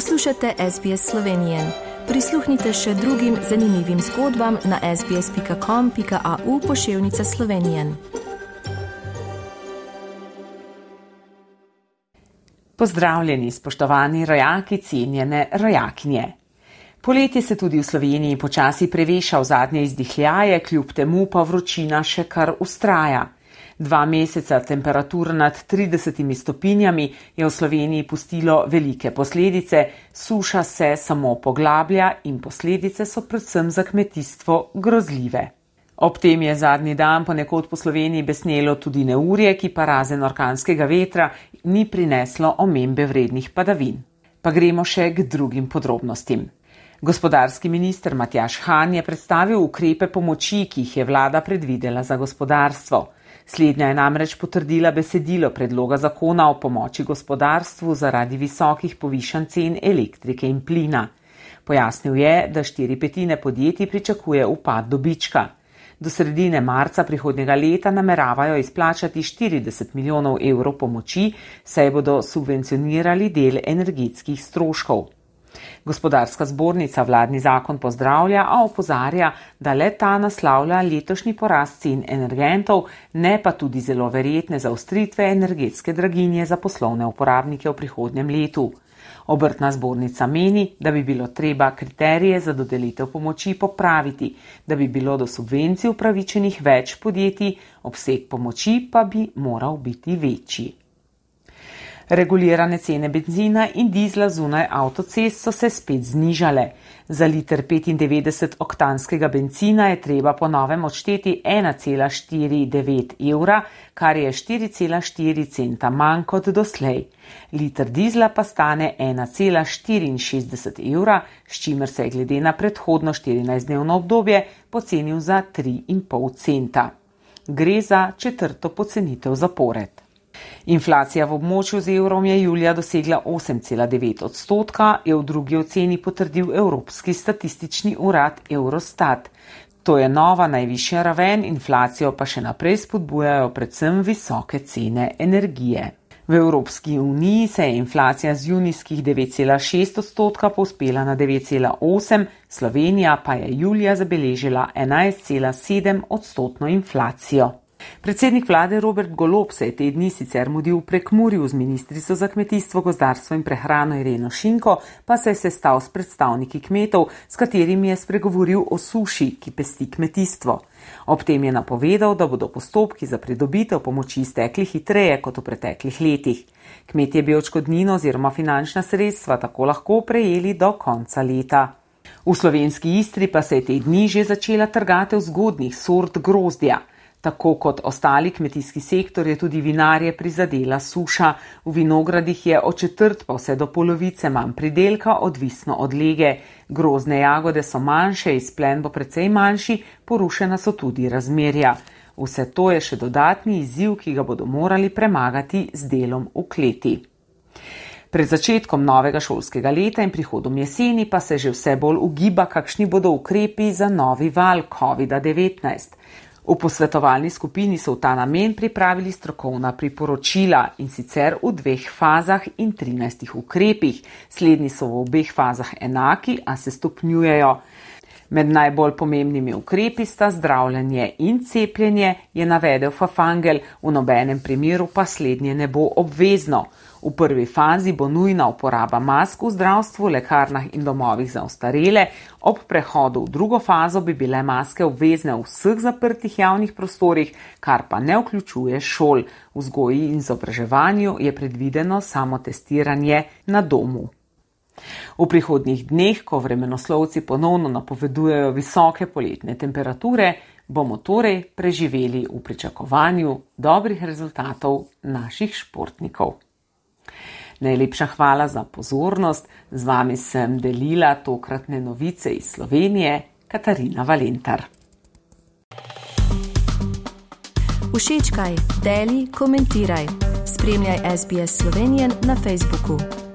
Poslušate SBS Slovenije. Prisluhnite še drugim zanimivim zgodbam na sbsp.com.au pošiljka Slovenije. Pozdravljeni, spoštovani rojaki, cenjene rojakinje. Poletje se tudi v Sloveniji počasi preveša v zadnje izdihljaje, kljub temu pa vročina še kar ustraja. Dva meseca temperatur nad 30 stopinjami je v Sloveniji pustilo velike posledice, suša se samo poglablja in posledice so predvsem za kmetijstvo grozljive. Ob tem je zadnji dan ponekod po Sloveniji besnelo tudi neurje, ki pa razen orkanskega vetra ni prineslo omembe vrednih padavin. Pa gremo še k drugim podrobnostim. Gospodarski minister Matjaš Han je predstavil ukrepe pomoči, ki jih je vlada predvidela za gospodarstvo. Slednja je namreč potrdila besedilo predloga zakona o pomoči gospodarstvu zaradi visokih povišanj cen elektrike in plina. Pojasnil je, da štiri petine podjetij pričakuje upad dobička. Do sredine marca prihodnjega leta nameravajo izplačati 40 milijonov evrov pomoči, saj bodo subvencionirali del energetskih stroškov. Gospodarska zbornica vladni zakon pozdravlja, a opozarja, da le ta naslavlja letošnji porast cen energentov, ne pa tudi zelo verjetne zaustritve energetske draginje za poslovne uporabnike v prihodnjem letu. Obrtna zbornica meni, da bi bilo treba kriterije za dodelitev pomoči popraviti, da bi bilo do subvencij upravičenih več podjetij, obseg pomoči pa bi moral biti večji. Regulirane cene benzina in dizla zunaj avtocest so se spet znižale. Za liter 95 oktanskega benzina je treba po novem odšteti 1,49 evra, kar je 4,4 centa manj kot doslej. Liter dizla pa stane 1,64 evra, s čimer se je glede na predhodno 14-dnevno obdobje pocenil za 3,5 centa. Gre za četrto pocenitev zapored. Inflacija v območju z evrom je julija dosegla 8,9 odstotka, je v drugi oceni potrdil Evropski statistični urad Eurostat. To je nova najvišja raven, inflacijo pa še naprej spodbujajo predvsem visoke cene energije. V Evropski uniji se je inflacija z junijskih 9,6 odstotka povzpela na 9,8, Slovenija pa je julija zabeležila 11,7 odstotno inflacijo. Predsednik vlade Robert Golob se je te dni sicer mudil prek Murju z ministrico za kmetijstvo, gozdarstvo in prehrano Ireno Šinko, pa se je sestal s predstavniki kmetov, s katerimi je spregovoril o suši, ki pesti kmetijstvo. Ob tem je napovedal, da bodo postopki za pridobitev pomoči stekli hitreje kot v preteklih letih. Kmetje bi očkodnino oziroma finančna sredstva tako lahko prejeli do konca leta. V slovenski istri pa se je te dni že začela trgatev zgodnih sort grozdja. Tako kot ostali kmetijski sektor je tudi vinarje prizadela suša. V vinogradih je od četrt pa vse do polovice manj pridelka, odvisno od lege. Grozne jagode so manjše, izplen bo precej manjši, porušena so tudi razmerja. Vse to je še dodatni izziv, ki ga bodo morali premagati z delom v kleti. Pred začetkom novega šolskega leta in prihodom jeseni pa se že vse bolj ugiba, kakšni bodo ukrepi za novi val COVID-19. V posvetovalni skupini so v ta namen pripravili strokovna priporočila in sicer v dveh fazah in 13 ukrepih. Slednji so v obeh fazah enaki, a se stopnjujejo. Med najbolj pomembnimi ukrepi sta zdravljenje in cepljenje, je navedel Fafangel, v nobenem primeru pa slednje ne bo obvezno. V prvi fazi bo nujna uporaba mask v zdravstvu, lekarnah in domovih za ostarele, ob prehodu v drugo fazo bi bile maske obvezne v vseh zaprtih javnih prostorih, kar pa ne vključuje šol. V vzgoji in izobraževanju je predvideno samo testiranje na domu. V prihodnjih dneh, ko vremenoslovci ponovno napovedujejo visoke poletne temperature, bomo torej preživeli v pričakovanju dobrih rezultatov naših športnikov. Najlepša hvala za pozornost. Z vami sem delila tokratne novice iz Slovenije, Katarina Valentar. Všečkaj, deli, komentiraj. Spremljaj SBS Slovenijo na Facebooku.